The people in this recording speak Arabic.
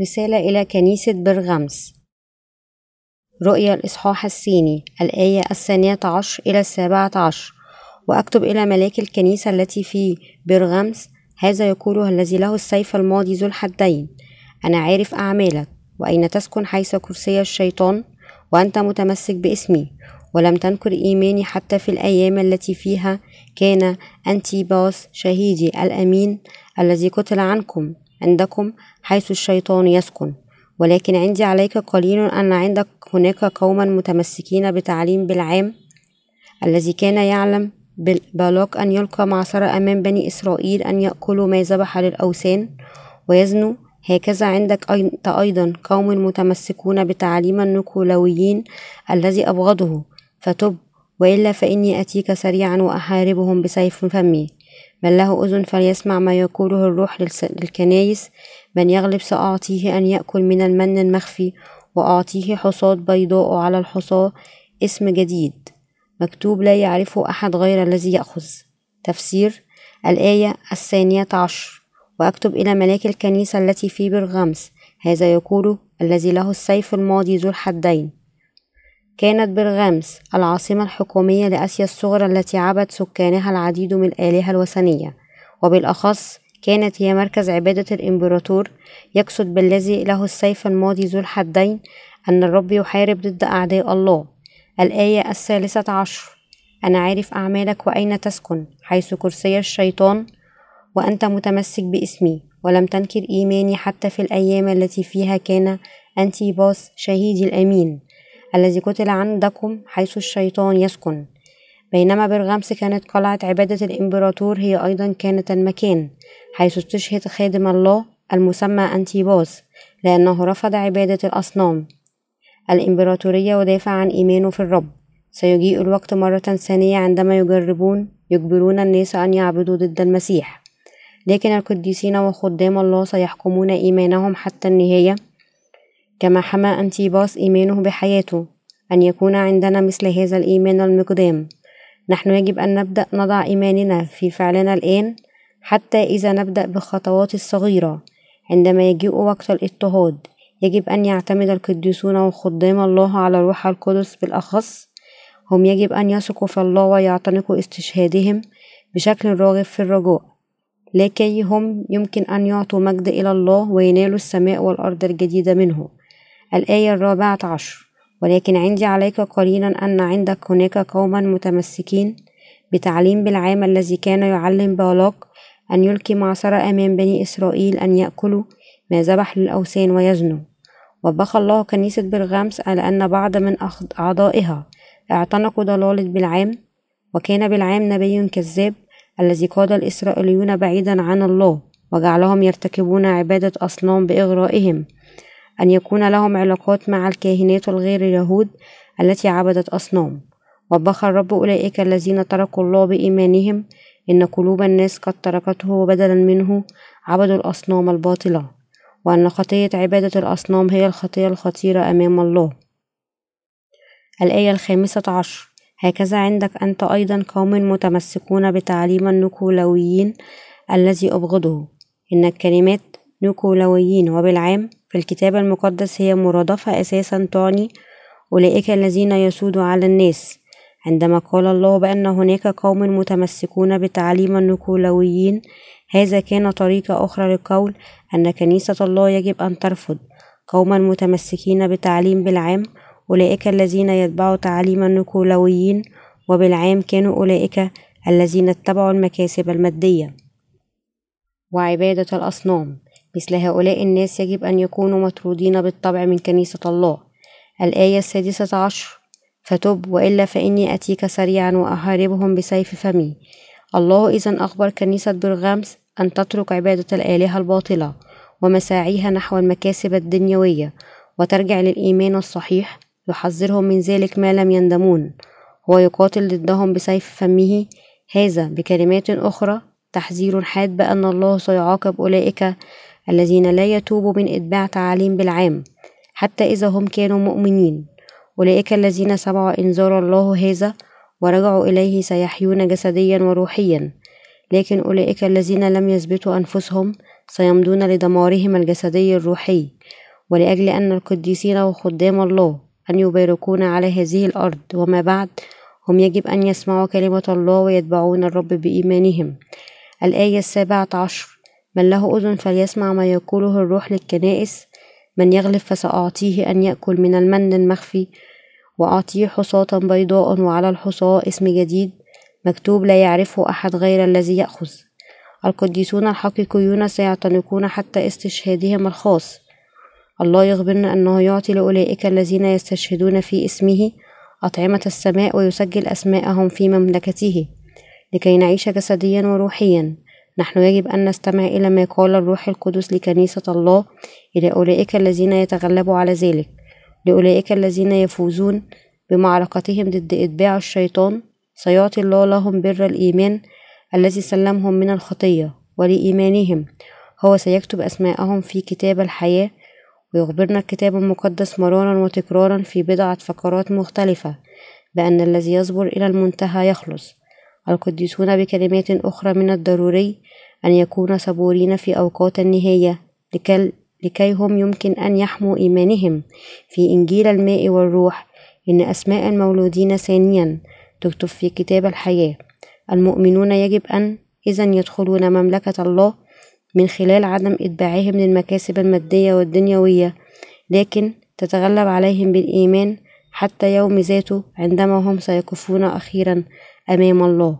رسالة إلى كنيسة برغمس. رؤيا الإصحاح الثاني الآية الثانية عشر إلى السابعة عشر. وأكتب إلى ملاك الكنيسة التي في برغمس هذا يقوله الذي له السيف الماضي ذو الحدين. أنا عارف أعمالك وأين تسكن حيث كرسي الشيطان؟ وأنت متمسك باسمي ولم تنكر إيماني حتى في الأيام التي فيها كان أنتيباس شهيدي الأمين الذي قتل عنكم. عندكم حيث الشيطان يسكن. ولكن عندي عليك قليل أن عندك هناك قوما متمسكين بتعليم بالعام الذي كان يعلم بالاق أن يلقى معصرة أمام بني إسرائيل أن يأكلوا ما ذبح للأوثان ويزنوا هكذا عندك أنت أيضا قوم متمسكون بتعليم النكولويين الذي أبغضه. فتب وإلا فإني أتيك سريعا وأحاربهم بسيف فمي. من له أذن فليسمع ما يقوله الروح للكنايس. من يغلب سأعطيه أن يأكل من المن المخفي وأعطيه حصاة بيضاء على الحصاة اسم جديد. مكتوب لا يعرفه أحد غير الذي يأخذ. تفسير. الآية الثانية عشر. وأكتب إلى ملاك الكنيسة التي في برغمس. هذا يقول الذي له السيف الماضي ذو الحدين. كانت برغامس العاصمة الحكومية لآسيا الصغرى التي عبد سكانها العديد من الآلهة الوثنية. وبالأخص كانت هي مركز عبادة الإمبراطور يقصد بالذي له السيف الماضي ذو الحدين أن الرب يحارب ضد أعداء الله. الآية الثالثة عشر أنا عارف أعمالك وأين تسكن حيث كرسي الشيطان وأنت متمسك باسمي ولم تنكر إيماني حتى في الأيام التي فيها كان أنتيباس شهيدي الأمين. الذي قتل عندكم حيث الشيطان يسكن. بينما برغمس كانت قلعة عبادة الإمبراطور هي أيضا كانت المكان حيث استشهد خادم الله المسمى أنتيباس لأنه رفض عبادة الأصنام. الإمبراطورية ودافع عن إيمانه في الرب. سيجيء الوقت مرة ثانية عندما يجربون يجبرون الناس أن يعبدوا ضد المسيح. لكن القديسين وخدام الله سيحكمون إيمانهم حتى النهاية. كما حمى أنتيباس إيمانه بحياته أن يكون عندنا مثل هذا الإيمان المقدام. نحن يجب أن نبدأ نضع إيماننا في فعلنا الآن حتى إذا نبدأ بالخطوات الصغيرة. عندما يجيء وقت الاضطهاد يجب أن يعتمد القديسون وخدام الله على الروح القدس بالأخص. هم يجب أن يثقوا في الله ويعتنقوا استشهادهم بشكل راغب في الرجاء لكي هم يمكن أن يعطوا مجد إلى الله وينالوا السماء والأرض الجديدة منه. الآية الرابعة عشر. ولكن عندي عليك قليلا أن عندك هناك قوما متمسكين بتعليم بالعام الذي كان يعلم بالاق أن يلقي معصرة أمام بني إسرائيل أن يأكلوا ما ذبح للأوثان ويزنوا. وبخ الله كنيسة برغامس على أن بعض من أعضائها اعتنقوا ضلالة بالعام وكان بالعام نبي كذاب الذي قاد الإسرائيليون بعيدا عن الله وجعلهم يرتكبون عبادة أصنام بإغرائهم. أن يكون لهم علاقات مع الكاهنات الغير اليهود التي عبدت أصنام. وبخ الرب أولئك الذين تركوا الله بإيمانهم إن قلوب الناس قد تركته وبدلا منه عبدوا الأصنام الباطلة وأن خطية عبادة الأصنام هي الخطية الخطيرة أمام الله. الآية الخامسة عشر. هكذا عندك أنت أيضا قوم متمسكون بتعليم النكولويين الذي أبغضه. إن الكلمات نكولويين وبالعام في الكتاب المقدس هي مرادفة أساسا تعني أولئك الذين يسودوا على الناس. عندما قال الله بأن هناك قوم متمسكون بتعليم النكولويين هذا كان طريقة أخرى للقول أن كنيسة الله يجب أن ترفض. قوما متمسكين بتعليم بالعام أولئك الذين يتبعوا تعليم النكولويين وبالعام كانوا أولئك الذين اتبعوا المكاسب المادية. وعبادة الأصنام. مثل هؤلاء الناس يجب أن يكونوا مطرودين بالطبع من كنيسة الله. الآية السادسة عشر فتب وإلا فإني أتيك سريعا وأحاربهم بسيف فمي. الله إذا أخبر كنيسة برغامس أن تترك عبادة الآلهة الباطلة ومساعيها نحو المكاسب الدنيوية وترجع للإيمان الصحيح يحذرهم من ذلك ما لم يندمون. هو يقاتل ضدهم بسيف فمه. هذا بكلمات أخرى تحذير حاد بأن الله سيعاقب أولئك الذين لا يتوبوا من إتباع تعاليم بالعام حتى إذا هم كانوا مؤمنين. أولئك الذين سمعوا إنذار الله هذا ورجعوا إليه سيحيون جسديا وروحيا. لكن أولئك الذين لم يثبتوا أنفسهم سيمضون لدمارهم الجسدي الروحي. ولأجل أن القديسين وخدام الله أن يباركون على هذه الأرض وما بعد هم يجب أن يسمعوا كلمة الله ويتبعون الرب بإيمانهم. الآية السابعة عشر من له أذن فليسمع ما يقوله الروح للكنائس. من يغلب فسأعطيه أن يأكل من المن المخفي وأعطيه حصاة بيضاء وعلى الحصاة اسم جديد مكتوب لا يعرفه أحد غير الذي يأخذ. القديسون الحقيقيون سيعتنقون حتى استشهادهم الخاص. الله يخبرنا أنه يعطي لأولئك الذين يستشهدون في اسمه أطعمة السماء ويسجل أسماءهم في مملكته لكي نعيش جسديا وروحيا. نحن يجب أن نستمع إلى ما قال الروح القدس لكنيسة الله إلى أولئك الذين يتغلبوا على ذلك لأولئك الذين يفوزون بمعركتهم ضد إتباع الشيطان. سيعطي الله لهم بر الإيمان الذي سلمهم من الخطية ولإيمانهم. هو سيكتب أسماءهم في كتاب الحياة ويخبرنا الكتاب المقدس مرارا وتكرارا في بضعة فقرات مختلفة بأن الذي يصبر إلى المنتهى يخلص. القديسون بكلمات أخرى من الضروري أن يكون صبورين في أوقات النهاية لكي هم يمكن أن يحموا إيمانهم. في إنجيل الماء والروح إن أسماء المولودين ثانيا. تكتب في كتاب الحياة. المؤمنون يجب أن إذا يدخلون مملكة الله من خلال عدم إتباعهم للمكاسب المادية والدنيوية لكن تتغلب عليهم بالإيمان حتى يوم ذاته عندما هم سيقفون أخيرا أمام الله.